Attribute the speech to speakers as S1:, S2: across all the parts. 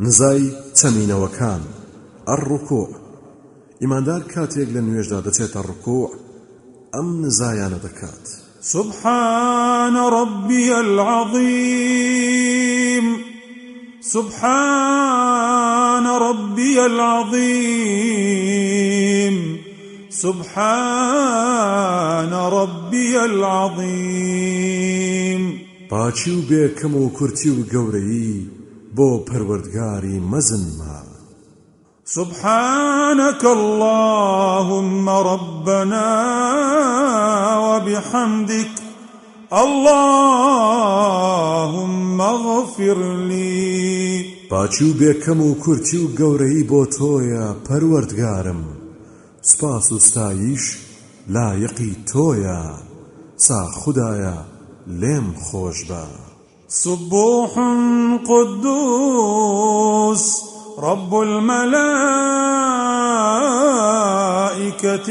S1: نزای چەمینەوەکان. ئەڕڕوکۆ ئیماندار کاتێک لە نوێژدا دەچێتە ڕکوع ئەم نزایانە دەکات.
S2: سبحان ربي العظيم سبحان ربي العظيم سبحان ربي العظيم
S1: پاچی و بێکەم و کورتی و گەورەیی بۆ پەروەردگاری مەزنمە
S2: سبحانك اللهم ربنا وبحمدك اللهم اغفر لي.
S1: پاچی و بێکەم و کورتی و گەورەی بۆ تۆیە پەروەردگارم. سپاس و ستایش لایەقی تۆیە. سا خدایە لێم خۆش بە
S2: سبوح قدوس رب الملائكة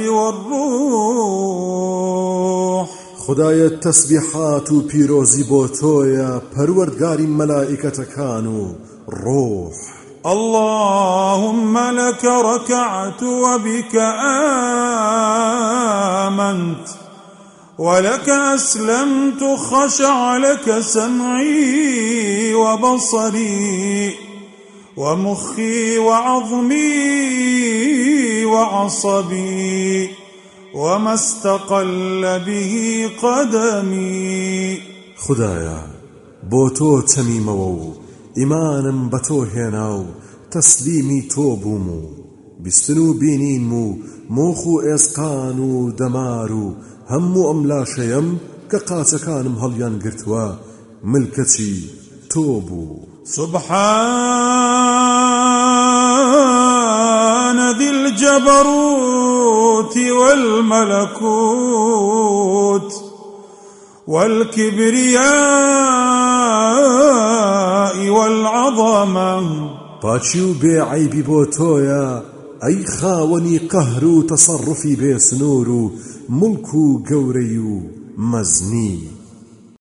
S2: والروح.
S1: خدایە تەسبیحات و پیرۆزی بۆ تۆیە پەروەردگاری مەلائکەتەکان و ڕۆح
S2: اللهم لك ركعت وبك آمنت. ولك أسلمت خشع لك سمعي وبصري ومخي وعظمي وعصبي وما استقل به قدمي.
S1: خدایە بۆ تۆ چەمیمەوە و ئیمانم بە تۆ هێنا و تەسلیمی تۆ بووم و بیستن و بینیم و مۆخ و ئێسقان و دەمار و هەموو ئەم لاشەیەم کە قاچەکانم هەڵیان گرتووە ملکەچی تۆ بوو
S2: سبحان ذي الجبروت والملكوت والكبرياء والعظمة.
S1: پاچی و بێعیبی بۆ تۆیە ئەی خاوەنی قەهر و تەسەڕفی بێسنوور و ملک و